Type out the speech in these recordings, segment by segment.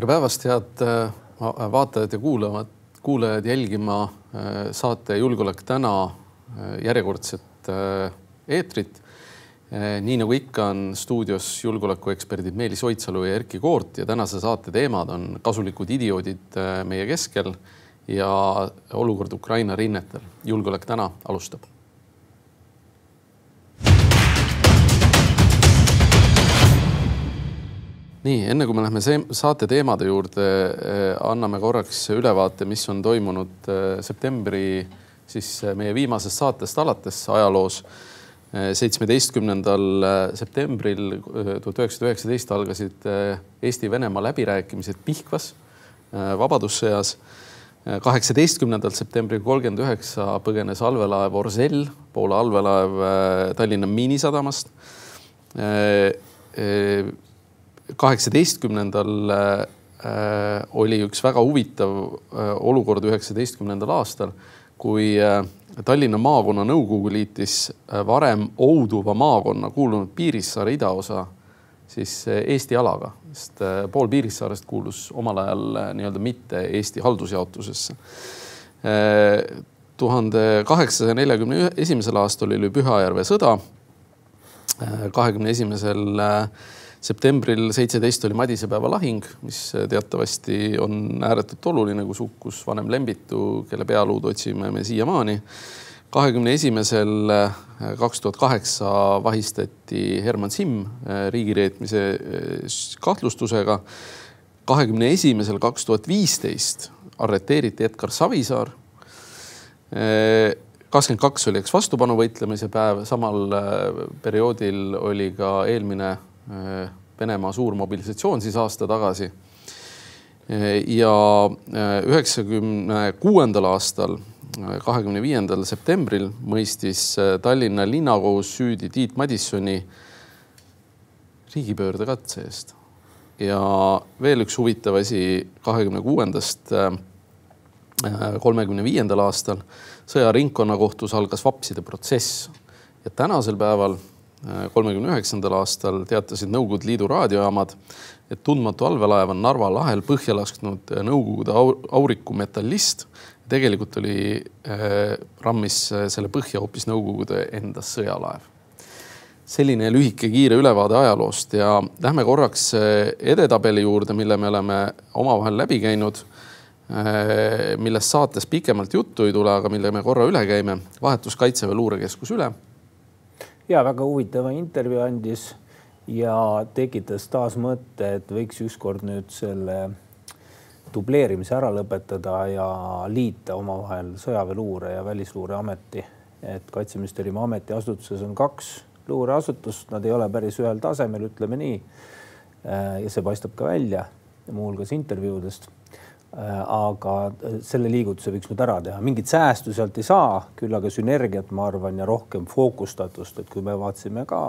tere päevast, head äh, vaatajad ja kuulavad, kuulajad jälgima äh, saate Julgeolek täna äh, järjekordset eetrit. nii nagu ikka on stuudios julgeolekueksperdid Meelis Oidsalu ja Erkki Koort ja tänase saate teemad on kasulikud idioodid meie keskel ja olukord Ukraina rinnetel. julgeolek täna alustab nii enne kui me läheme saate teemade juurde, eh, anname korraks ülevaate, mis on toimunud eh, septembri siis eh, meie viimasest saatest alates ajaloos. seitsmeteistkümnendal septembril tuhat üheksasada üheksateist algasid Eesti-Venemaa läbirääkimised Pihkvas Vabadussõjas. kaheksateistkümnendal septembril kolmkümmend üheksa põgenes allveelaev Orsell, Poola allveelaev Tallinna Miinisadamast kaheksateistkümnendal äh, oli üks väga huvitav äh, olukord üheksateistkümnendal aastal, kui äh, Tallinna maakonnanõukogu liitis varem Ouduva maakonna kuulunud Piirissaare idaosa siis Eesti alaga, sest pool Piirissaarest kuulus omal ajal nii-öelda mitte Eesti haldusjaotusesse. tuhande kaheksasaja neljakümne esimesel aastal oli Pühajärve sõda. kahekümne esimesel septembril seitseteist oli Madisepäeva lahing, mis teatavasti on ääretult oluline, kus hukkus vanem Lembitu, kelle pealuud otsime me siiamaani. kahekümne esimesel kaks tuhat kaheksa vahistati Herman Simm riigireetmise kahtlustusega. kahekümne esimesel kaks tuhat viisteist arreteeriti Edgar Savisaar kakskümmend kaks oli eks vastupanu võitlemise päev, samal perioodil oli ka eelmine Venemaa suur mobilisatsioon siis aasta tagasi. Äh, ja äh, üheksakümne kuuendal aastal, kahekümne viiendal septembril mõistis Tallinna linnakohus süüdi Tiit Madissoni riigipöördekatse eest. ja veel üks huvitav asi kahekümne kuuendast kolmekümne viiendal aastal sõjaringkonnakohtus algas vapside protsess ja tänasel päeval kolmekümne üheksandal aastal teatasid Nõukogude Liidu raadiojaamad, et tundmatu allveelaev on Narva lahel põhja lasknud Nõukogude auriku metallist. tegelikult oli äh, rammis selle põhja hoopis Nõukogude enda sõjalaev. selline lühike kiire ülevaade ajaloost ja lähme korraks äh, edetabeli juurde, mille me oleme omavahel läbi käinud äh,. millest saates pikemalt juttu ei tule, aga mille me korra üle käime. vahetus Kaitseväe luurekeskus üle ja väga huvitava intervjuu andis ja tekitas taas mõtte, et võiks ükskord nüüd selle dubleerimise ära lõpetada ja liita omavahel sõjaväeluure ja välisluureameti. et kaitseministeeriumi ametiasutuses on kaks luureasutust, nad ei ole päris ühel tasemel, ütleme nii. ja see paistab ka välja muuhulgas intervjuudest Äh, aga äh, selle liigutuse võiks nüüd ära teha, mingit säästu sealt ei saa, küll aga sünergiat, ma arvan, ja rohkem fookustatust, et kui me vaatasime ka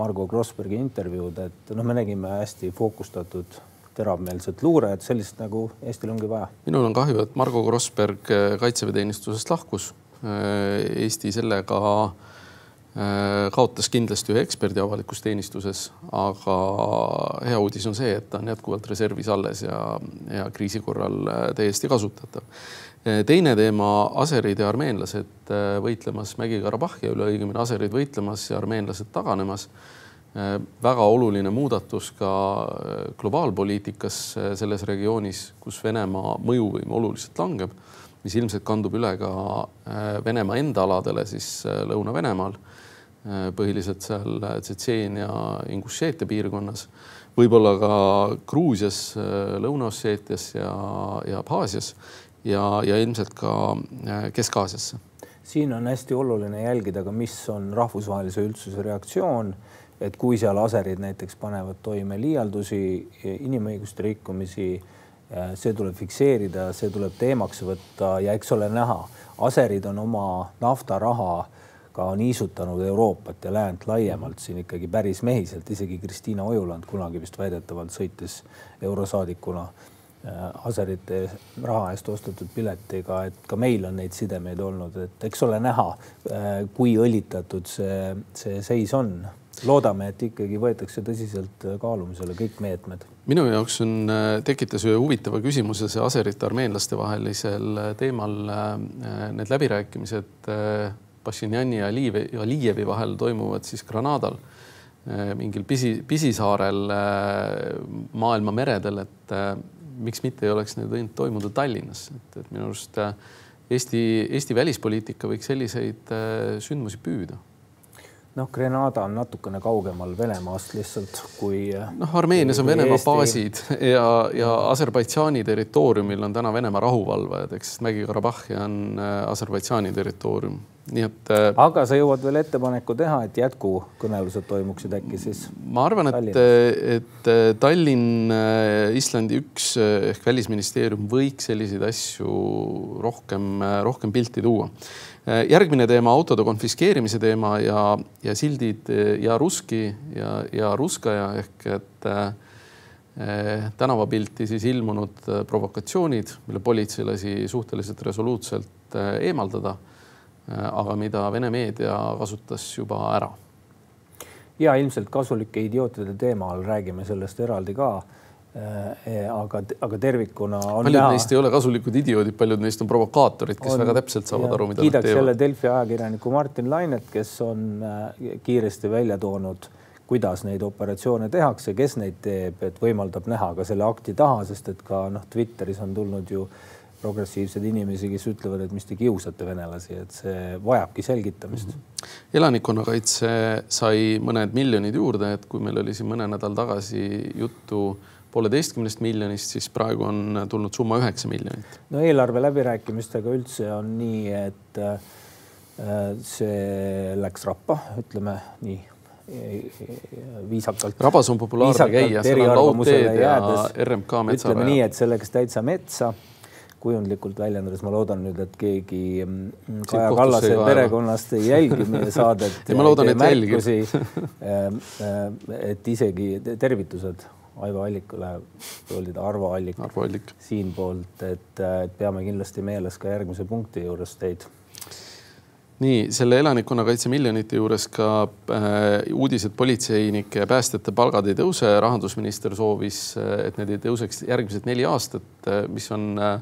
Margo Grossbergi intervjuud, et noh, me nägime hästi fookustatud teravmeelset luurajat, sellist nagu Eestil ongi vaja. minul on kahju, et Margo Grossberg äh, kaitseväeteenistusest lahkus. Eesti sellega Äh, kaotas kindlasti ühe eksperdi avalikus teenistuses, aga hea uudis on see, et ta on jätkuvalt reservis alles ja, ja kriisi korral äh, täiesti kasutatav. Äh, teine teema, aserid ja armeenlased võitlemas Mägi-Karabahhi üle, õigemini aserid võitlemas ja armeenlased taganemas. väga oluline muudatus ka globaalpoliitikas selles regioonis, kus Venemaa mõjuvõim oluliselt langeb, mis ilmselt kandub üle ka Venemaa enda aladele siis Lõuna-Venemaal Äh, põhiliselt seal Tsetseenia, Ingušeetia piirkonnas, võib-olla ka Gruusias, äh, Lõuna-Osseetias ja, ja Abhaasias ja, ja ilmselt ka äh, Kesk-Aasiasse. siin on hästi oluline jälgida ka, mis on rahvusvahelise üldsuse reaktsioon, et kui seal aserid näiteks panevad toime liialdusi, inimõiguste rikkumisi, see tuleb fikseerida, see tuleb teemaks võtta ja eks ole näha, aserid on oma naftaraha ka niisutanud Euroopat ja läänt laiemalt siin ikkagi päris mehiselt, isegi Kristiina Ojuland kunagi vist väidetavalt sõitis eurosaadikuna äh, aserite raha eest ostetud piletiga, et ka meil on neid sidemeid olnud, et eks ole näha, äh, kui õlitatud see, see seis on. loodame, et ikkagi võetakse tõsiselt kaalumisele kõik meetmed. minu jaoks on, tekitas ühe huvitava küsimuse see aserite armeenlaste vahelisel teemal need läbirääkimised Pašinjani ja Alijevi vahel toimuvad siis Granadal mingil pisi, pisisaarel maailma meredel, et miks mitte ei oleks need võinud toimuda Tallinnas, et, et minu arust Eesti, Eesti välispoliitika võiks selliseid sündmusi püüda noh, Grenada on natukene kaugemal Venemaast lihtsalt kui. noh, Armeenias on Venemaa baasid ja, ja Aserbaidžaani territooriumil on täna Venemaa rahuvalvajad, ehk siis Mägi-Karabahhi on äh, Aserbaidžaani territoorium, nii et. Äh, aga sa jõuad veel ettepaneku teha, et jätkukõnelused toimuksid äkki siis? ma arvan, et, et Tallinn, Islandi üks ehk välisministeerium võiks selliseid asju rohkem, rohkem pilti tuua järgmine teema, autode konfiskeerimise teema ja, ja sildid äh, ja Ruski ja, ja Ruskaja ehk et äh, tänavapilti siis ilmunud provokatsioonid, mille politsei lasi suhteliselt resoluutselt eemaldada. aga mida Vene meedia kasutas juba ära. ja ilmselt kasulike idiootide teemal räägime sellest eraldi ka Äh, aga, aga tervikuna on paljud näha... neist ei ole kasulikud idioodid, paljud neist on provokaatorid, kes on, väga täpselt saavad aru, mida nad teevad. jälle Delfi ajakirjaniku Martin Lainet, kes on äh, kiiresti välja toonud, kuidas neid operatsioone tehakse, kes neid teeb, et võimaldab näha ka selle akti taha, sest et ka noh, Twitteris on tulnud ju progressiivseid inimesi, kes ütlevad, et mis te kiusate venelasi, et see vajabki selgitamist mm. -hmm. elanikkonnakaitse sai mõned miljonid juurde, et kui meil oli siin mõne nädal tagasi juttu äh, pooleteistkümnest miljonist, siis praegu on tulnud summa üheksa miljonit. no eelarve läbirääkimistega üldse on nii, et äh, see läks rappa, ütleme nii viisakalt. rabas on populaarne käia, seal on laudteed ja RMK metsa. ütleme nii, et see läks täitsa metsa kujundlikult väljendades, ma loodan nüüd, et keegi mm, Kaja Kallase perekonnast ei jälgi meie saadet. ma loodan, et jälgib. Äh, äh, et isegi tervitused Aivo Allikule, ta Arvo Allik, Arvo Allik. siinpoolt, et, peame kindlasti meeles ka järgmise punkti juures teid. nii selle elanikkonnakaitse miljonite juures ka äh, uudised politseinike ja päästjate palgad ei tõuse. rahandusminister soovis, äh, et need ei tõuseks järgmised neli aastat, äh, mis on äh,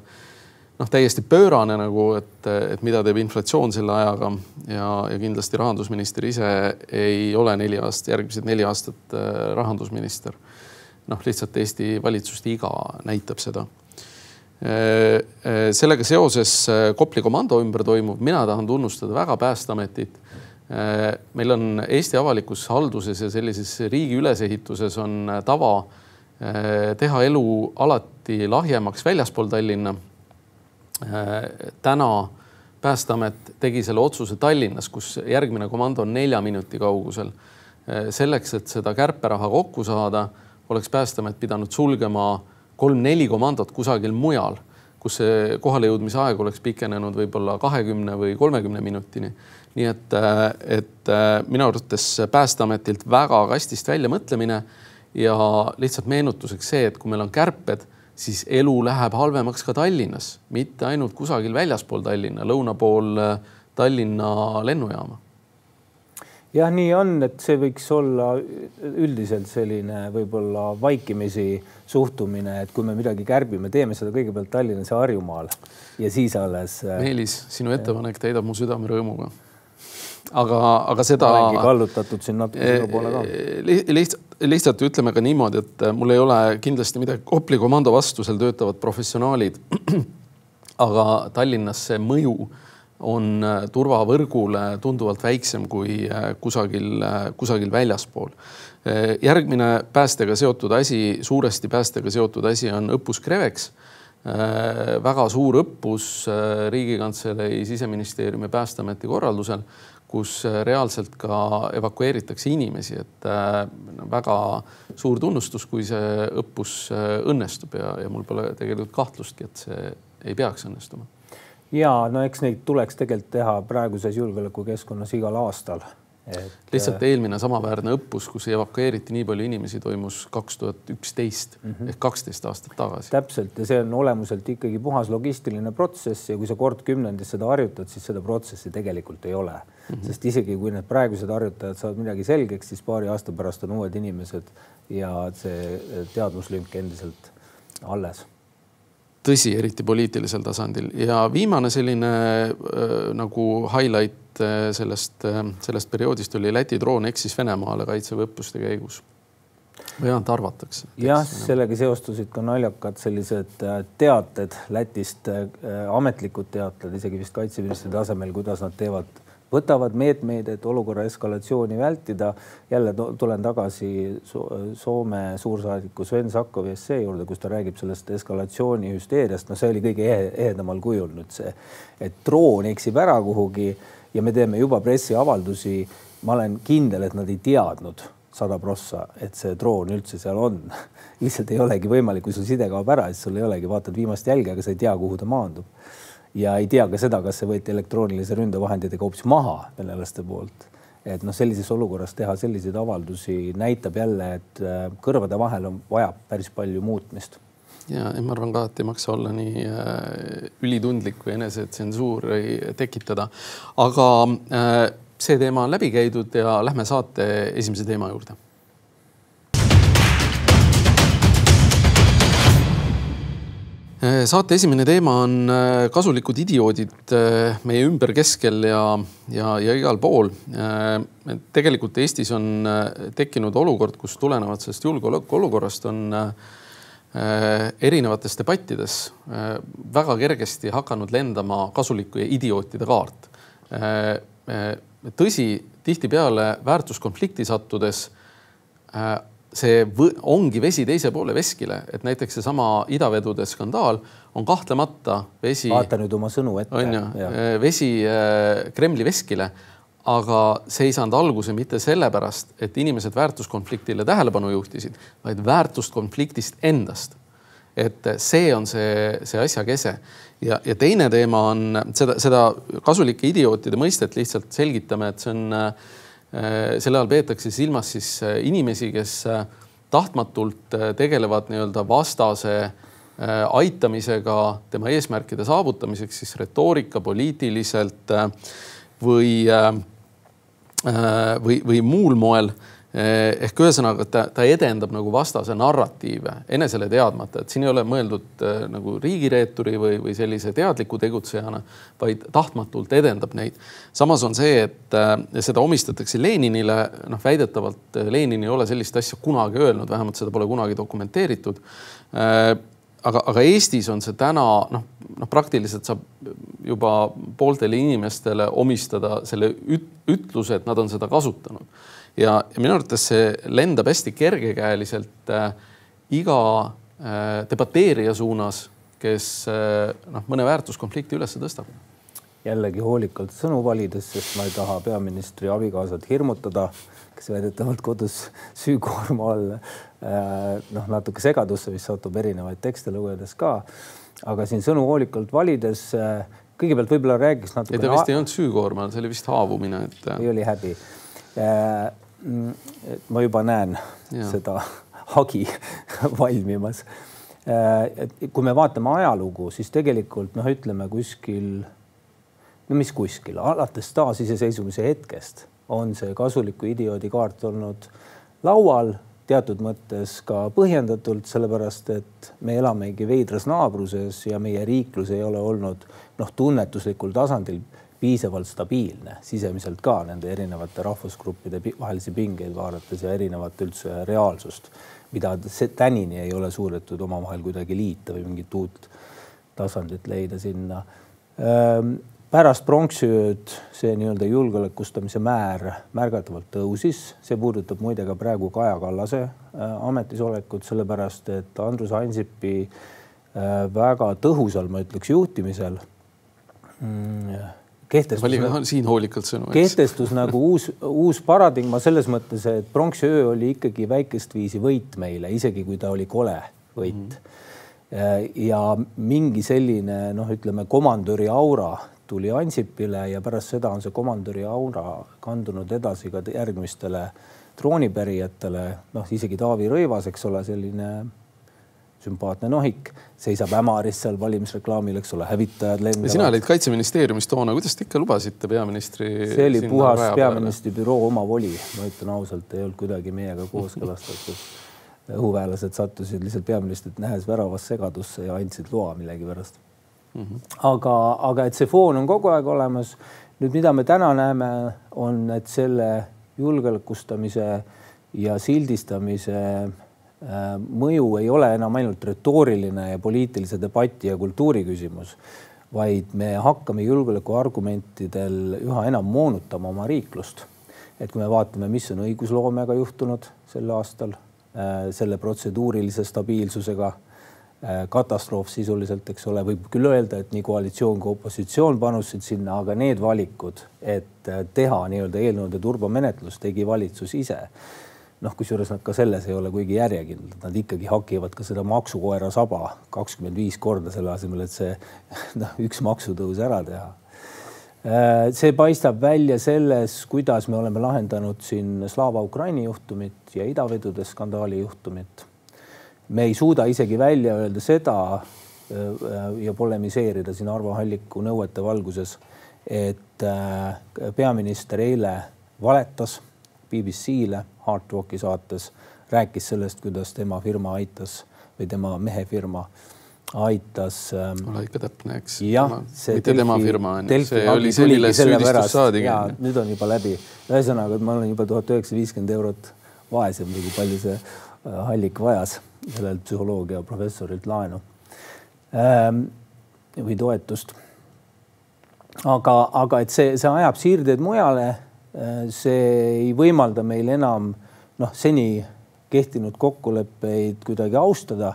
noh, täiesti pöörane nagu, et, et mida teeb inflatsioon selle ajaga ja, ja kindlasti rahandusminister ise ei ole neli aastat, järgmised neli aastat äh, rahandusminister noh, lihtsalt Eesti valitsuste iga näitab seda. sellega seoses Kopli komando ümber toimuv, mina tahan tunnustada väga Päästeametit. meil on Eesti avalikus halduses ja sellises riigi ülesehituses on tava teha elu alati lahjemaks väljaspool Tallinna. täna Päästeamet tegi selle otsuse Tallinnas, kus järgmine komando on nelja minuti kaugusel. selleks, et seda kärperaha kokku saada oleks Päästeamet pidanud sulgema kolm-neli komandot kusagil mujal, kus see kohalejõudmise aeg oleks pikenenud võib-olla kahekümne või kolmekümne minutini. nii et, et minu arvates Päästeametilt väga kastist väljamõtlemine ja lihtsalt meenutuseks see, et kui meil on kärped, siis elu läheb halvemaks ka Tallinnas, mitte ainult kusagil väljaspool Tallinna, lõuna pool Tallinna lennujaama jah, nii on, et see võiks olla üldiselt selline võib-olla vaikimisi suhtumine, et kui me midagi kärbime, teeme seda kõigepealt Tallinnas ja Harjumaal ja siis alles. Äh, Meelis, sinu ettepanek täidab mu südame rõõmuga. aga, aga seda. olengi kallutatud siin natuke sinu poole ka li. lihtsalt, lihtsalt ütleme ka niimoodi, et äh, mul ei ole kindlasti midagi Kopli komando vastu, seal töötavad professionaalid. aga Tallinnas see mõju on äh, turvavõrgule tunduvalt väiksem kui äh, kusagil, äh, kusagil väljaspool. järgmine päästega seotud asi, suuresti päästega seotud asi on õppus Krevex. väga suur õppus Riigikantselei, siseministeeriumi, Päästeameti korraldusel, kus reaalselt ka evakueeritakse inimesi, et väga suur tunnustus, kui see õppus õnnestub ja, ja mul pole tegelikult kahtlustki, et see ei peaks õnnestuma ja no eks neid tuleks tegelikult teha praeguses julgeolekukeskkonnas igal aastal et lihtsalt eelmine samaväärne õppus, kus evakueeriti nii palju inimesi, toimus kaks tuhat üksteist mhm. ehk kaksteist aastat tagasi. täpselt ja see on olemuselt ikkagi puhas logistiline protsess ja kui sa kord kümnendis seda harjutad, siis seda protsessi tegelikult ei ole mm. -hmm. sest isegi kui need praegused harjutajad saavad midagi selgeks, siis paari aasta pärast on uued inimesed ja see teadmuslünk endiselt alles tõsi, eriti poliitilisel tasandil ja viimane selline äh, nagu highlight äh, sellest äh,, sellest perioodist oli Läti droon eksis Venemaale kaitseväe õppuste käigus. vähemalt arvatakse. jah, sellega seostusid ka naljakad sellised äh, teated Lätist äh,, ametlikud teated isegi vist kaitseministri tasemel, kuidas nad teevad võtavad meetmeid, et olukorra eskalatsiooni vältida. jälle tulen tagasi Soome suursaadiku Sven Sakkovi essee juurde, kus ta räägib sellest eskalatsiooni hüsteeriast. no see oli kõige ehedamal kujul nüüd see, et droon eksib ära kuhugi ja me teeme juba pressiavaldusi. ma olen kindel, et nad ei teadnud sada prossa, et see droon üldse seal on lihtsalt ei olegi võimalik, kui sul side kaob ära, siis sul ei olegi, vaatad viimast jälge, aga sa ei tea, kuhu ta maandub ja ei tea ka seda, kas see võeti elektroonilise ründevahenditega hoopis maha venelaste poolt. et noh, sellises olukorras teha selliseid avaldusi näitab jälle, et äh, kõrvade vahel on, vajab päris palju muutmist ja ma arvan ka, et ei maksa olla nii äh, ülitundlik või enesetsensuuri tekitada. aga äh, see teema on läbi käidud ja lähme saate esimese teema juurde saate esimene teema on äh, kasulikud idioodid äh, meie ümber, keskel ja, ja, ja igal pool. tegelikult Eestis on tekkinud olukord, kus tulenevalt sellest julgeolekuolukorrast on erinevates debattides väga kergesti hakanud lendama kasulike idiootide kaart. tõsi, tihtipeale väärtuskonflikti sattudes see ongi vesi teise poole veskile, et näiteks seesama idavedude skandaal on kahtlemata vesi. vaata nüüd oma sõnu ette. on ju, eh, vesi eh, Kremli veskile. aga see ei saanud alguse mitte sellepärast, et inimesed väärtuskonfliktile tähelepanu juhtisid, vaid väärtust konfliktist endast. et see on see, see asja kese ja, ja teine teema on seda, seda kasulike idiootide mõistet lihtsalt selgitame, et see on äh, Äh, selle all peetakse silmas siis äh, inimesi, kes äh, tahtmatult tegelevad nii-öelda vastase aitamisega tema eesmärkide saavutamiseks siis retoorika, poliitiliselt või, või, või muul moel ehk ühesõnaga, ta, ta edendab nagu vastase narratiive enesele teadmata, et siin ei ole mõeldud äh, nagu riigireeturi või, või sellise teadliku tegutsejana, vaid tahtmatult edendab neid. samas on see, et äh, seda omistatakse Leninile, noh, väidetavalt Lenin ei ole sellist asja kunagi öelnud, vähemalt seda pole kunagi dokumenteeritud. Äh, aga, aga Eestis on see täna noh, noh, praktiliselt saab juba pooltele inimestele omistada selle üt, ütluse, et nad on seda kasutanud ja, ja minu arvates see lendab hästi kergekäeliselt äh, iga äh, debateerija suunas, kes äh, noh, mõne väärtuskonflikti üles tõstab. jällegi hoolikalt sõnu valides, sest ma ei taha peaministri abikaasat hirmutada, kes väidetavalt kodus süükoorma all äh, noh, natuke segadusse vist satub erinevaid tekste lugedes ka. aga siin sõnu hoolikalt valides äh, kõigepealt võib-olla räägiks natuke. ei, ta vist ei olnud süükoorma see oli vist haavumine, et. ei oli häbi äh, ma juba näen ja. seda hagi valmimas. Äh, kui me vaatame ajalugu, siis tegelikult noh, ütleme kuskil, no mis kuskil, alates taasiseseisvumise hetkest on see kasuliku idioodi kaart olnud laual teatud mõttes ka põhjendatult, sellepärast et me elamegi veidras naabruses ja meie riiklus ei ole olnud noh, tunnetuslikul tasandil piisavalt stabiilne sisemiselt ka nende erinevate rahvusgruppide vahelisi pingeid vaadates ja erinevat üldse reaalsust, mida tänini ei ole suudetud omavahel kuidagi liita või mingit uut tasandit leida sinna. Ehm, pärast pronksiööd see nii-öelda julgeolekustamise määr märgatavalt tõusis, see puudutab muide ka praegu Kaja Kallase äh, ametisolekut, sellepärast et Andrus Ansipi äh, väga tõhusal, ma ütleks, juhtimisel mm, kehtestus. valime nagu, siin hoolikalt sõnu. kehtestus nagu uus, uus paradigma selles mõttes, et pronksiöö oli ikkagi väikest viisi võit meile, isegi kui ta oli kole võit mm. -hmm. ja mingi selline noh, ütleme komandöri aura tuli Ansipile ja pärast seda on see komandöri aura kandunud edasi ka järgmistele troonipärijatele, noh, isegi Taavi Rõivas, eks ole, selline sümpaatne nohik, seisab Ämaris seal valimisreklaamil, eks ole, hävitajad lendavad. sina olid kaitseministeeriumis toona, kuidas te ikka lubasite peaministri? see oli puhas peaministri büroo omavoli, ma ütlen ausalt, ei olnud kuidagi meiega kooskõlastatud. õhuväelased sattusid lihtsalt peaministrit nähes väravas segadusse ja andsid loa millegipärast mm. -hmm. aga, aga et see foon on kogu aeg olemas. nüüd, mida me täna näeme, on, et selle julgeolekustamise ja sildistamise Äh, mõju ei ole enam ainult retooriline ja poliitilise debati ja kultuuri küsimus, vaid me hakkame julgeolekuargumentidel üha enam moonutama oma riiklust. et kui me vaatame, mis on õigusloomega juhtunud sel aastal, äh, selle protseduurilise stabiilsusega, äh, katastroof sisuliselt, eks ole, võib küll öelda, et nii koalitsioon kui opositsioon panustasid sinna, aga need valikud, et teha nii-öelda eelnõude turbomenetlus, tegi valitsus ise noh, kusjuures nad ka selles ei ole kuigi järjekindlad, nad ikkagi hakivad ka seda maksukoera saba kakskümmend viis korda selle asemel, et see noh, üks maksutõus ära teha. Äh, see paistab välja selles, kuidas me oleme lahendanud siin Slava Ukraini juhtumit ja idavedude skandaali juhtumit. me ei suuda isegi välja öelda seda äh, ja polemiseerida siin Arvo Halliku nõuete valguses, et äh, peaminister eile valetas BBC-le Hard Rocki saates, rääkis sellest, kuidas tema firma aitas või tema mehe firma aitas ähm,. ole ikka täpne, eks. jah, see mitte Delfi, tema firma on ju, see oli see, millest süüdistus saadigi. nüüd on juba läbi. ühesõnaga, ma olen juba tuhat üheksasada viiskümmend eurot vaesem, kui palju see äh, Hallik vajas sellelt psühholoogiaprofessorilt laenu ähm, või toetust. aga, aga et see, see ajab siirdeid mujale see ei võimalda meil enam noh, seni kehtinud kokkuleppeid kuidagi austada.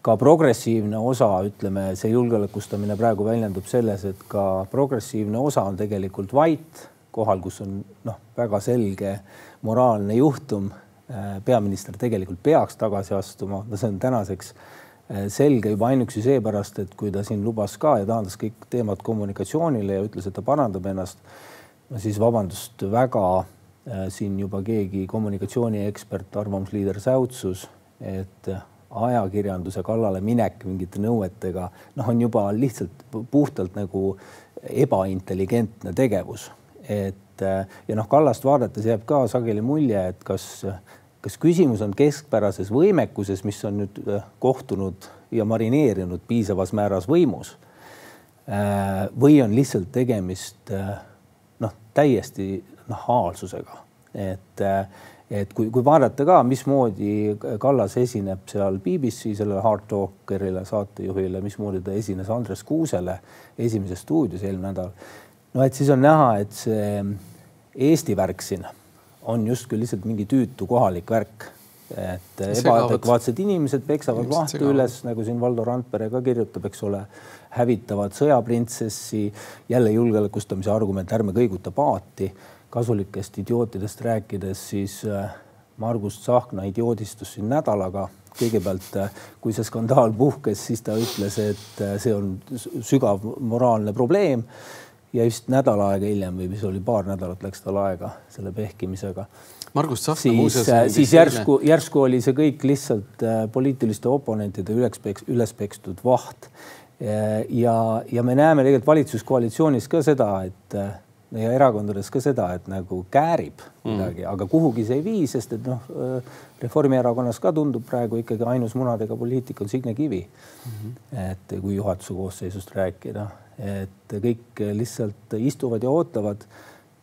ka progressiivne osa, ütleme, see julgeolekustamine praegu väljendub selles, et ka progressiivne osa on tegelikult vait kohal, kus on noh, väga selge moraalne juhtum. Äh, peaminister tegelikult peaks tagasi astuma, no see on tänaseks äh, selge juba ainuüksi seepärast, et kui ta siin lubas ka ja taandas kõik teemad kommunikatsioonile ja ütles, et ta parandab ennast siis vabandust väga äh, siin juba keegi kommunikatsiooniekspert, arvamusliider säutsus, et ajakirjanduse kallale minek mingite nõuetega, noh, on juba lihtsalt puhtalt nagu ebaintelligentne tegevus. et äh, ja noh, Kallast vaadates jääb ka sageli mulje, et kas, kas küsimus on keskpärases võimekuses, mis on nüüd äh, kohtunud ja marineerinud piisavas määras võimus või on lihtsalt tegemist täiesti nahaalsusega, et, et kui, kui vaadata ka, mismoodi Kallas esineb seal BBC sellele Hard Talkerile saatejuhile, mismoodi ta esines Andres Kuusele Esimeses stuudios eelmine nädal. no et siis on näha, et see Eesti värk siin on justkui lihtsalt mingi tüütu kohalik värk et ebaadekvaatsed inimesed peksavad vahtu üles, nagu siin Valdo Randpere ka kirjutab, eks ole, hävitavad sõjaprintsessi, jälle julgeolekustamise argument, ärme kõiguta paati. kasulikest idiootidest rääkides, siis äh, Margus Tsahkna idioodistus siin nädalaga. kõigepealt, äh, kui see skandaal puhkes, siis ta ütles, et äh, see on sügav moraalne probleem ja just nädal aega hiljem või mis oli paar nädalat läks tal aega selle pehkimisega Margus Tsahkna muuseas. Äh, siis järsku, järsku oli see kõik lihtsalt äh, poliitiliste oponentide üles peks, üles pekstud vaht. ja, ja me näeme tegelikult valitsuskoalitsioonis ka seda, et äh, ja erakondades ka seda, et nagu käärib mm. midagi mm., aga kuhugi see ei vii, sest et noh, Reformierakonnas ka tundub praegu ikkagi ainus munadega poliitik on Signe Kivi mm. -hmm. et kui juhatuse koosseisust rääkida, et kõik lihtsalt istuvad ja ootavad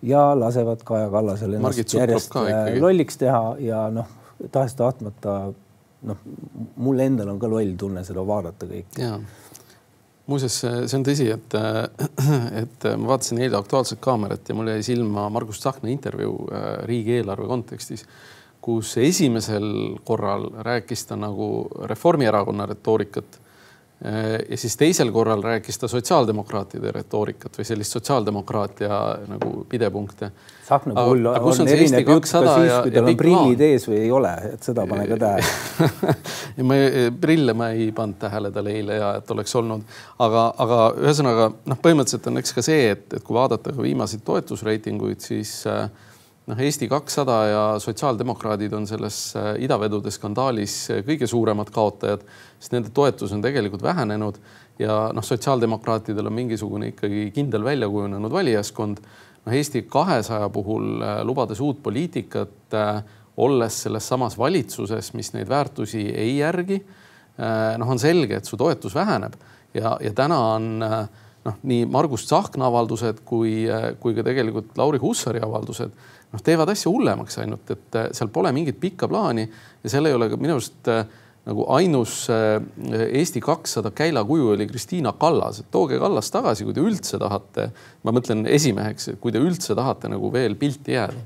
ja lasevad Kaja Kallasel ennast järjest äh, lolliks teha ja noh, tahes-tahtmata noh, mul endal on ka loll tunne seda vaadata kõike. muuseas, see on tõsi, et, et ma vaatasin eile Aktuaalset Kaamerat ja mul jäi silma Margus Tsahkna intervjuu äh, riigieelarve kontekstis, kus esimesel korral rääkis ta nagu Reformierakonna retoorikat ja siis teisel korral rääkis ta sotsiaaldemokraatide retoorikat või sellist sotsiaaldemokraatia nagu pidepunkte. Tsahkna puhul on, on erinev jutt ka siis, kui tal on prillid ees või ei ole, et seda pane ka tähele. Ja ma prille ma ei pannud tähele tal eile ja et oleks olnud, aga, aga ühesõnaga noh, põhimõtteliselt on eks ka see, et, et kui vaadata ka viimaseid toetusreitinguid, siis äh, noh, Eesti kakssada ja sotsiaaldemokraadid on selles äh, idavedude skandaalis äh, kõige suuremad kaotajad, sest nende toetus on tegelikult vähenenud ja noh, sotsiaaldemokraatidel on mingisugune ikkagi kindel välja kujunenud valijaskond. noh, Eesti kahesaja puhul äh, lubades uut poliitikat, olles selles samas valitsuses, mis neid väärtusi ei järgi, noh, on selge, et su toetus väheneb ja, ja täna on noh, nii Margus Tsahkna avaldused kui, kui ka tegelikult Lauri Hussari avaldused noh, teevad asja hullemaks ainult, et äh, seal pole mingit pikka plaani ja seal ei ole ka minu arust äh, nagu ainus äh, Eesti kakssada käilakuju oli Kristiina Kallas, et tooge Kallas tagasi, kui te üldse tahate, ma mõtlen esimeheks, kui te üldse tahate nagu veel pilti jääda.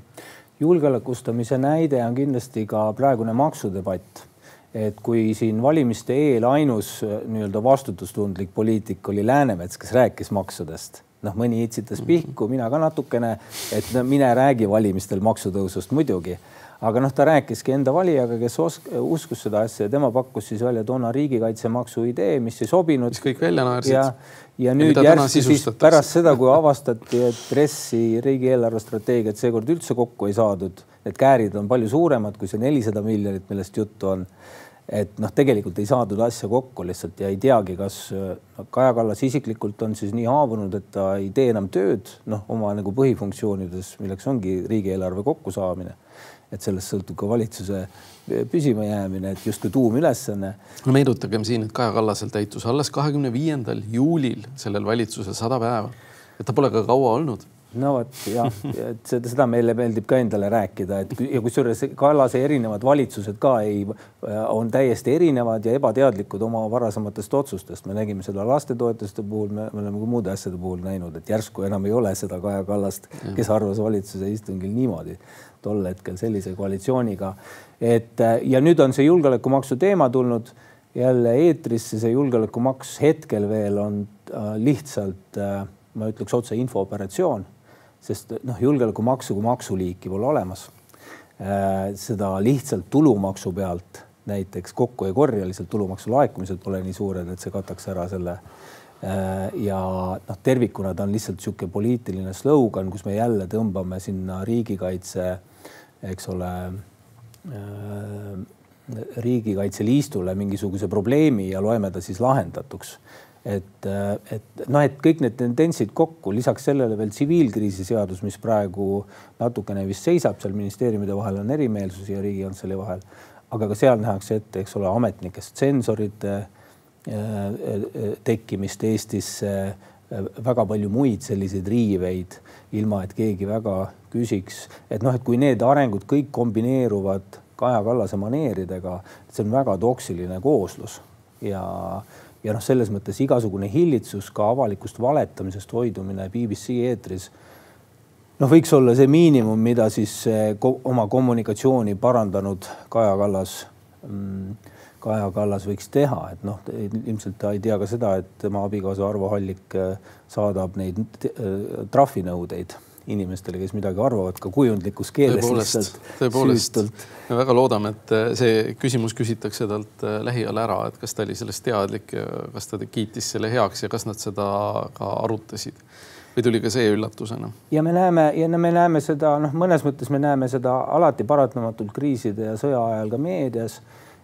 julgeolekustamise näide on kindlasti ka praegune maksudebatt et kui siin valimiste eel ainus nii-öelda vastutustundlik poliitik oli Läänemets, kes rääkis maksudest noh, mõni itsitas mhm. pihku, mina ka natukene, et no, mine räägi valimistel maksutõusust muidugi aga noh, ta rääkiski enda valijaga, kes osk-, uskus seda asja ja tema pakkus siis välja toona riigikaitsemaksu idee, mis ei sobinud. mis kõik välja naersid. ja, ja nüüd ja järsku siis pärast seda, kui avastati, et RES-i riigi eelarvestrateegiat seekord üldse kokku ei saadud, need käärid on palju suuremad kui see nelisada miljonit, millest juttu on et noh, tegelikult ei saadud asja kokku lihtsalt ja ei teagi, kas no, Kaja Kallas isiklikult on siis nii haavunud, et ta ei tee enam tööd noh, oma nagu põhifunktsioonides, milleks ongi riigieelarve kokkusaamine. et sellest sõltub ka valitsuse püsimajäämine, et justkui tuumülesanne. no meenutagem siin, et Kaja Kallasel täitus alles kahekümne viiendal juulil sellel valitsusel sada päeva, et ta pole ka kaua olnud no vot jah, et seda, seda meile meeldib ka endale rääkida, et ja kusjuures Kallase erinevad valitsused ka ei, on täiesti erinevad ja ebateadlikud oma varasematest otsustest. me nägime seda lastetoetuste puhul, me oleme ka muude asjade puhul näinud, et järsku enam ei ole seda Kaja Kallast, kes arvas valitsuse istungil niimoodi tol hetkel sellise koalitsiooniga. et ja nüüd on see julgeolekumaksu teema tulnud jälle eetrisse, see julgeolekumaks hetkel veel on äh, lihtsalt äh, ma ütleks otse infooperatsioon sest noh, julgeolekumaksu kui maksuliiki pole olemas. Äh, seda lihtsalt tulumaksu pealt näiteks kokku ei korja, lihtsalt tulumaksu laekumised pole nii suured, et see kataks ära selle. Äh, ja noh, tervikuna ta on lihtsalt niisugune poliitiline slogan, kus me jälle tõmbame sinna riigikaitse, eks ole äh, riigikaitseliistule mingisuguse probleemi ja loeme ta siis lahendatuks et, et noh, et kõik need tendentsid kokku, lisaks sellele veel tsiviilkriisiseadus, mis praegu natukene vist seisab seal ministeeriumide vahel on erimeelsusi ja Riigikantselei vahel, aga ka seal nähakse ette, eks ole, ametnikest tsensorite äh, äh, tekkimist Eestisse, äh, väga palju muid selliseid riiveid, ilma et keegi väga küsiks, et noh, et kui need arengud kõik kombineeruvad Kaja Kallase maneeridega, see on väga toksiline kooslus. Ja ja noh, selles mõttes igasugune hillitsus, ka avalikust valetamisest hoidumine BBC eetris. noh, võiks olla see miinimum, mida siis ko oma kommunikatsiooni parandanud Kaja Kallas mm, Kaja Kallas võiks teha, et noh, ilmselt ta ei tea ka seda, et tema abikaasa Arvo Hallik äh, saadab neid äh, trahvinõudeid inimestele, kes midagi arvavad, ka kujundlikus keeles. tõepoolest, tõepoolest. me väga loodame, et äh, see küsimus küsitakse talt äh, lähiajal ära, et kas ta oli sellest teadlik ja kas ta kiitis selle heaks ja kas nad seda ka arutasid või tuli ka see üllatusena? ja me näeme ja me näeme seda noh, mõnes mõttes me näeme seda alati paratamatult kriiside ja sõja ajal ka meedias,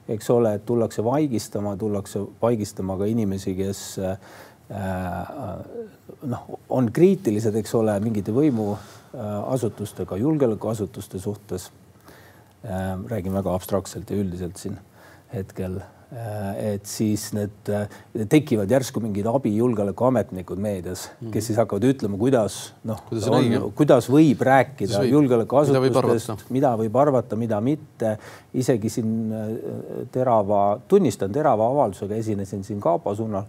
eks ole, et tullakse vaigistama, tullakse vaigistama ka inimesi, kes äh, noh, on kriitilised, eks ole, mingite võimuasutustega, julgeolekuasutuste suhtes. räägin väga abstraktselt ja üldiselt siin hetkel. Et siis need tekivad järsku mingid abijulgeolekuametnikud meedias, kes siis hakkavad ütlema, kuidas noh, kuidas võib rääkida julgeolekuasutustest, mida võib arvata, mida mitte. isegi siin terava, tunnistan terava avaldusega esinesin siin kapo suunal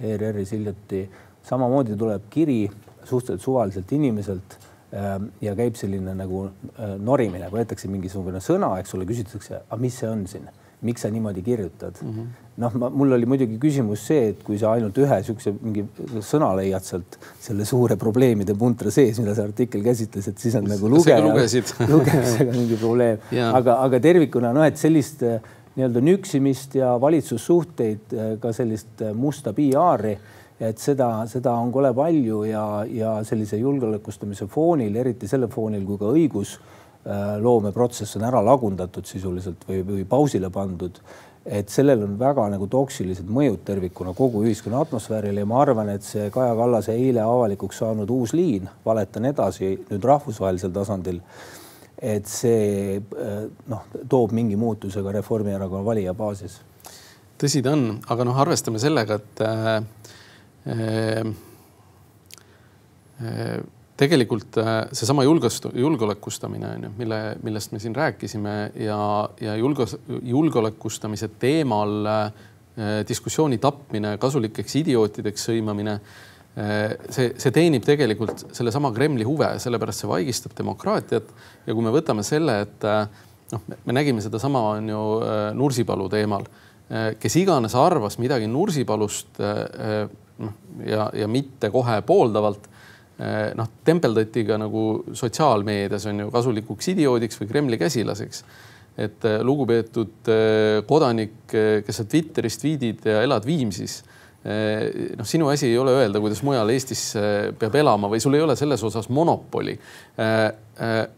ERR-is hiljuti. Samamoodi tuleb kiri suhteliselt suvaliselt inimeselt ähm, ja käib selline nagu äh, norimine, võetakse mingisugune sõna, eks ole, küsitakse, aga mis see on siin? Miks sa niimoodi kirjutad? Mm -hmm.? noh, mul oli muidugi küsimus see, et kui sa ainult ühe niisuguse mingi sõna leiad sealt selle suure probleemide puntra sees, mida see artikkel käsitles, et siis on nagu lugeja, lugemisega mingi probleem, aga, aga tervikuna noh, et sellist äh, nii-öelda nüksimist ja valitsussuhteid, äh, ka sellist äh, musta PR-i. Et seda, seda on kole palju ja, ja sellise julgeolekustamise foonil, eriti selle foonil, kui ka õigusloomeprotsess on ära lagundatud sisuliselt või, või pausile pandud, et sellel on väga nagu toksilised mõjud tervikuna kogu ühiskonna atmosfäärile. Ja ma arvan, et see Kaja Kallase eile avalikuks saanud uus liin, valetan edasi nüüd rahvusvahelisel tasandil, et see noh, toob mingi muutuse ka Reformierakonna valijabaasis. tõsi ta on, aga noh, arvestame sellega, et äh, Ehm, ehm, tegelikult äh, seesama julgest-, julgeolekustamine on ju, mille, millest me siin rääkisime ja, ja julge-, julgeolekustamise teemal äh, diskussiooni tapmine, kasulikeks idiootideks sõimamine äh, see, see teenib tegelikult sellesama Kremli huve, sellepärast see vaigistab demokraatiat. ja kui me võtame selle, et noh, me nägime sedasama on ju Nursipalu teemal, kes iganes arvas midagi Nursipalust noh ja, ja mitte kohe pooldavalt noh, tempeldati ka nagu sotsiaalmeedias on ju kasulikuks idioodiks või Kremli käsilaseks. et lugupeetud kodanik, kes sa Twitteris tweetid ja elad Viimsis noh, sinu asi ei ole öelda, kuidas mujal Eestis peab elama või sul ei ole selles osas monopoli.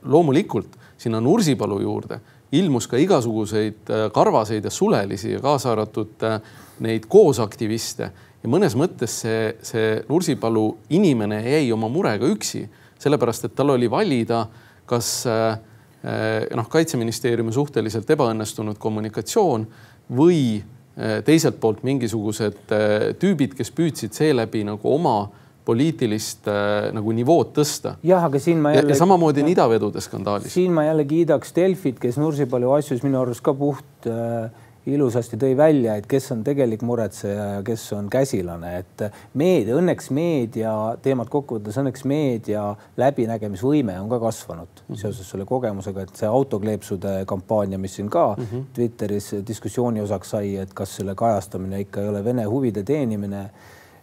loomulikult sinna Nursipalu juurde ilmus ka igasuguseid karvaseid ja sulelisi ja kaasa arvatud neid koosaktiviste ja mõnes mõttes see, see Nursipalu inimene jäi oma murega üksi, sellepärast et tal oli valida, kas noh, kaitseministeeriumi suhteliselt ebaõnnestunud kommunikatsioon või teiselt poolt mingisugused äh, tüübid, kes püüdsid seeläbi nagu oma poliitilist äh, nagu nivood tõsta. jah, aga siin ma jälle. ja samamoodi on idavedude skandaalis. siin ma jälle kiidaks Delfit, kes Nursipalu asjus minu arust ka puht äh, ilusasti tõi välja, et kes on tegelik muretseja ja kes on käsilane, et meedia, õnneks meedia teemat kokkuvõttes, õnneks meedia läbinägemisvõime on ka kasvanud mm -hmm. seoses selle kogemusega, et see autokleepsude kampaania, mis siin ka mm -hmm. Twitteris diskussiooni osaks sai, et kas selle kajastamine ikka ei ole Vene huvide teenimine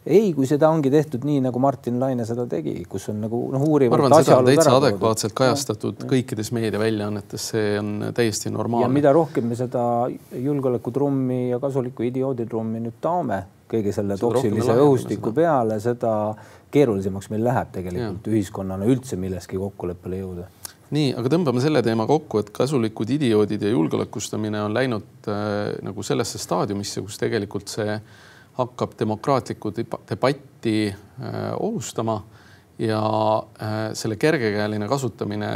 ei, kui seda ongi tehtud nii, nagu Martin Laine seda tegi, kus on nagu noh, uurivad. ma arvan, seda on täitsa adekvaatselt kajastatud ja. kõikides meediaväljaannetes, see on täiesti normaalne. ja mida rohkem me seda julgeolekutrummi ja kasulikku idiooditrummi nüüd taome kõige selle seda toksilise õhustiku peale, seda keerulisemaks meil läheb tegelikult ja. ühiskonnana üldse milleski kokkuleppele jõuda nii, aga tõmbame selle teema kokku, et kasulikud idioodid ja julgeolekustamine on läinud äh, nagu sellesse staadiumisse, kus tegelikult see äh, hakkab demokraatlikku debatti äh, ohustama ja äh, selle kergekäeline kasutamine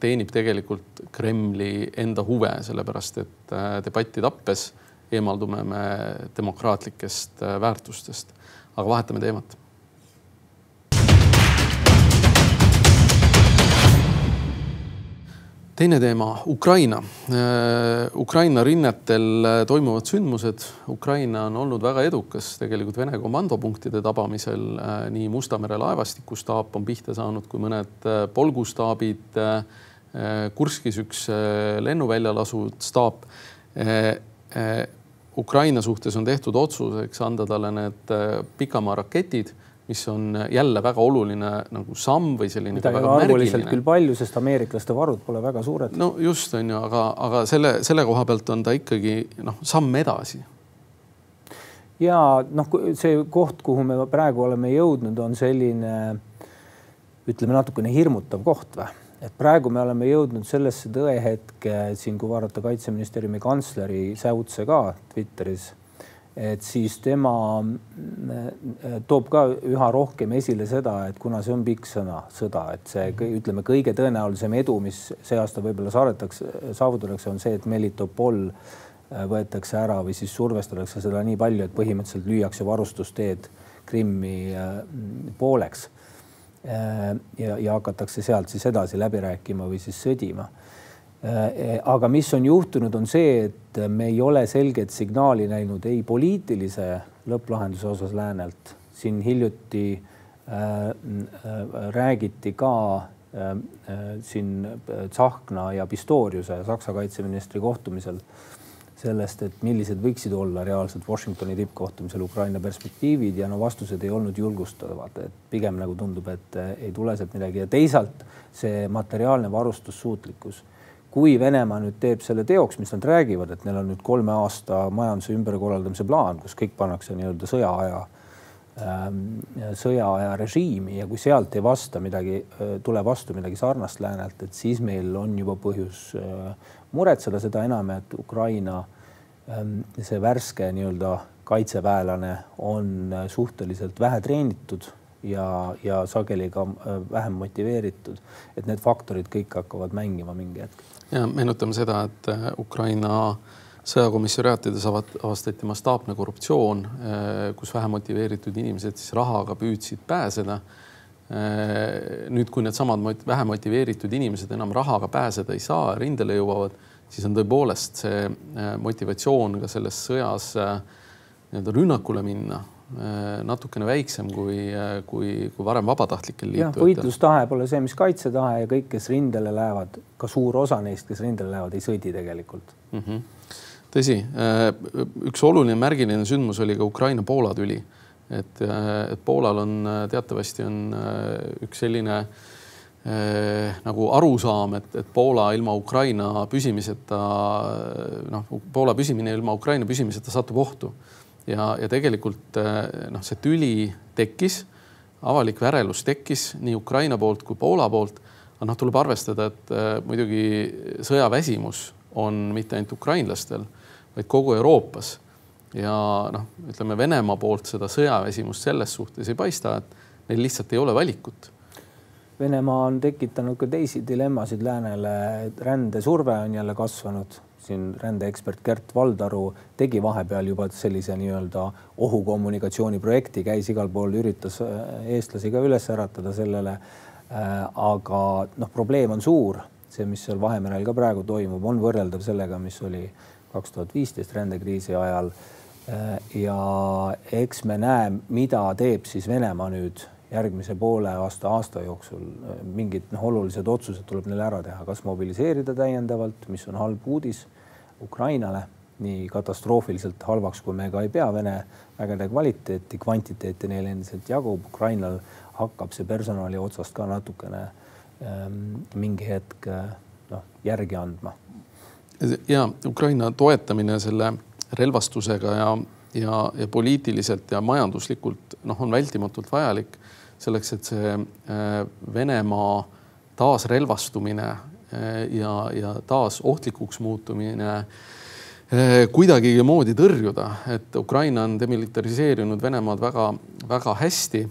teenib tegelikult Kremli enda huve, sellepärast et äh, debatti tappes eemaldume me demokraatlikest väärtustest. aga vahetame teemat teine teema, Ukraina. Äh, Ukraina rinnetel äh, toimuvad sündmused. Ukraina on olnud väga edukas tegelikult Vene komandopunktide tabamisel. Äh, nii Musta mere laevastikustaap on pihta saanud, kui mõned polgustaabid. Kurskis üks lennuväljal asuv staap. Ukraina suhtes on tehtud otsus, eks anda talle need pikamaa-raketid mis on jälle väga oluline nagu samm või selline. mida ei ole arvuliselt küll palju, sest ameeriklaste varud pole väga suured. no just on ju, aga, aga selle, selle koha pealt on ta ikkagi noh, samm edasi. ja noh, see koht, kuhu me praegu oleme jõudnud, on selline ütleme natukene hirmutav koht või et praegu me oleme jõudnud sellesse tõehetke siin, kui vaadata kaitseministeeriumi kantsleri säutse ka Twitteris et siis tema äh, toob ka üha rohkem esile seda, et kuna see on pikk sõna, sõda, et see ütleme, kõige tõenäolisem edu, mis see aasta võib-olla saadetakse, saavutatakse, on see, et Melitopol äh, võetakse ära või siis survestatakse seda nii palju, et põhimõtteliselt lüüakse varustusteed Krimmi äh, pooleks. ja, ja hakatakse sealt siis edasi läbi rääkima või siis sõdima aga mis on juhtunud, on see, et me ei ole selget signaali näinud ei poliitilise lõpplahenduse osas läänelt. siin hiljuti äh, äh, räägiti ka äh, äh siin Tsahkna ja Pistoriuse Saksa kaitseministri kohtumisel sellest, et millised võiksid olla reaalselt Washingtoni tippkohtumisel Ukraina perspektiivid ja no vastused ei olnud julgustavad, et pigem nagu tundub, et ei tule sealt midagi ja teisalt see materiaalne varustussuutlikkus. Kui Venemaa nüüd teeb selle teoks, mis nad räägivad, et neil on nüüd kolme aasta majanduse ümberkorraldamise plaan, kus kõik pannakse nii-öelda sõjaaja ähm, sõjaaja režiimi ja kui sealt ei vasta midagi, tule vastu midagi sarnast läänelt, et siis meil on juba põhjus muretseda, seda enam, et Ukraina ähm, see värske nii-öelda kaitseväelane on suhteliselt vähe treenitud ja, ja sageli ka äh, vähem motiveeritud. et need faktorid kõik hakkavad mängima mingi hetk. Ja meenutame seda, et äh, Ukraina sõjakomissariaatides avastati mastaapne korruptsioon, äh, kus vähe motiveeritud inimesed siis rahaga püüdsid pääseda. nüüd, kui needsamad vähe motiveeritud inimesed enam rahaga pääseda ei saa, rindele jõuavad, siis on tõepoolest see motivatsioon ka selles sõjas nii-öelda rünnakule minna Äh, natukene väiksem kui, äh, kui, kui varem vabatahtlikel liitujatel. võitlustahe pole see, mis kaitsetahe ja kõik, kes rindele lähevad, ka suur osa neist, kes rindele lähevad, ei sõdi tegelikult mm. -hmm. tõsi, äh, üks oluline märgiline sündmus oli ka Ukraina-Poola tüli, et, et Poolal on teatavasti on üks selline nagu arusaam, et, et Poola ilma Ukraina püsimiseta noh, Poola püsimine ilma Ukraina püsimiseta satub ohtu ja, ja tegelikult eh, noh, see tüli tekkis, avalik värelus tekkis nii Ukraina poolt kui Poola poolt. aga noh, tuleb arvestada, et äh, muidugi sõjaväsimus on mitte ainult ukrainlastel, vaid kogu Euroopas. ja noh, ütleme Venemaa poolt seda sõjaväsimust selles suhtes ei paista, et neil lihtsalt ei ole valikut Venemaa on tekitanud ka teisi dilemmasid läänele, rändesurve on jälle kasvanud siin rändeekspert Gert Valdaru tegi vahepeal juba sellise nii-öelda ohukommunikatsiooni projekti, käis igal pool, üritas äh, eestlasi ka üles äratada sellele. Äh, aga noh, probleem on suur, see, mis seal Vahemerel ka praegu toimub, on võrreldav sellega, mis oli kaks tuhat viisteist rändekriisi ajal. Äh, ja eks me näe, mida teeb siis Venemaa nüüd järgmise poole aasta, aasta jooksul mingid noh, olulised otsused tuleb neil ära teha, kas mobiliseerida täiendavalt, mis on halb uudis Ukrainale, nii katastroofiliselt halvaks, kui me ka ei pea Vene vägede kvaliteeti, kvantiteeti neil endiselt jagub, Ukrainal hakkab see personali otsast ka natukene ähm, mingi hetk noh, järgi andma. ja Ukraina toetamine selle relvastusega ja, ja, ja poliitiliselt ja majanduslikult noh, on vältimatult vajalik selleks, et see äh, Venemaa taasrelvastumine äh, ja, ja taas ohtlikuks muutumine äh, kuidagigi moodi tõrjuda, et Ukraina on demilitariseerinud Venemaad väga-väga hästi.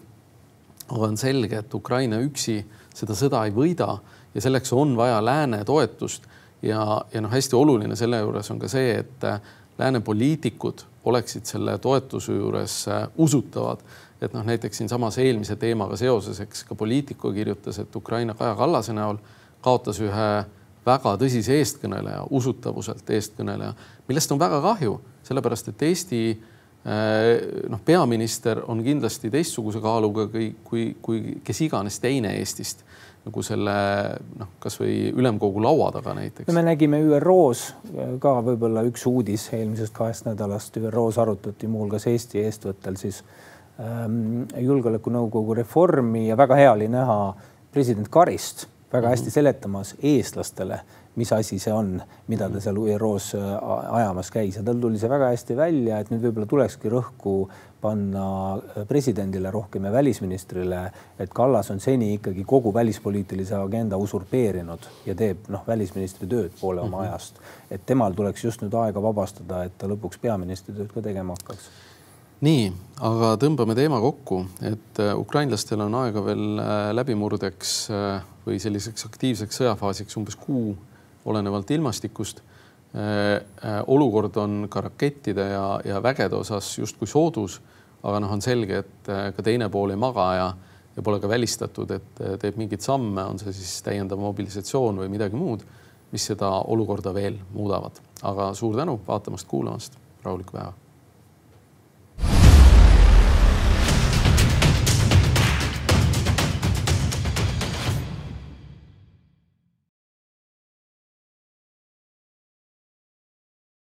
aga on selge, et Ukraina üksi seda sõda ei võida ja selleks on vaja lääne toetust ja, ja noh, hästi oluline selle juures on ka see, et lääne poliitikud oleksid selle toetuse juures usutavad et noh, näiteks siinsamas eelmise teemaga seoses, eks ka Politico kirjutas, et Ukraina Kaja Kallase näol kaotas ühe väga tõsise eestkõneleja, usutavuselt eestkõneleja, millest on väga kahju, sellepärast et Eesti eh, noh, peaminister on kindlasti teistsuguse kaaluga kui, kui, kui kes iganes teine Eestist nagu selle noh, kasvõi ülemkogu laua taga näiteks. me nägime ÜRO-s ka võib-olla üks uudis eelmisest kahest nädalast ÜRO-s arutati muuhulgas Eesti eestvõttel siis äh, julgeolekunõukogu reformi ja väga hea oli näha president Karist väga hästi mhm. seletamas eestlastele, mis asi see on, mida ta seal ÜRO-s äh, ajamas käis ja tal tuli see väga hästi välja, et nüüd võib-olla tulekski rõhku panna äh, presidendile rohkem ja välisministrile, et Kallas on seni ikkagi kogu välispoliitilise agenda usurpeerinud ja teeb noh, välisministri tööd poole oma -hmm. ajast. et temal tuleks just nüüd aega vabastada, et ta lõpuks peaministri tööd ka tegema hakkaks nii, aga tõmbame teema kokku, et äh, ukrainlastel on aega veel äh, läbimurdeks äh, või selliseks aktiivseks sõjafaasiks umbes kuu, olenevalt ilmastikust. olukord on ka rakettide ja, ja vägede osas justkui soodus, aga noh, on selge, et ka teine pool ei maga ja, ja pole ka välistatud, et teeb mingeid samme, on see siis täiendav mobilisatsioon või midagi muud, mis seda olukorda veel muudavad. aga suur tänu vaatamast-kuulamast, rahulikku päeva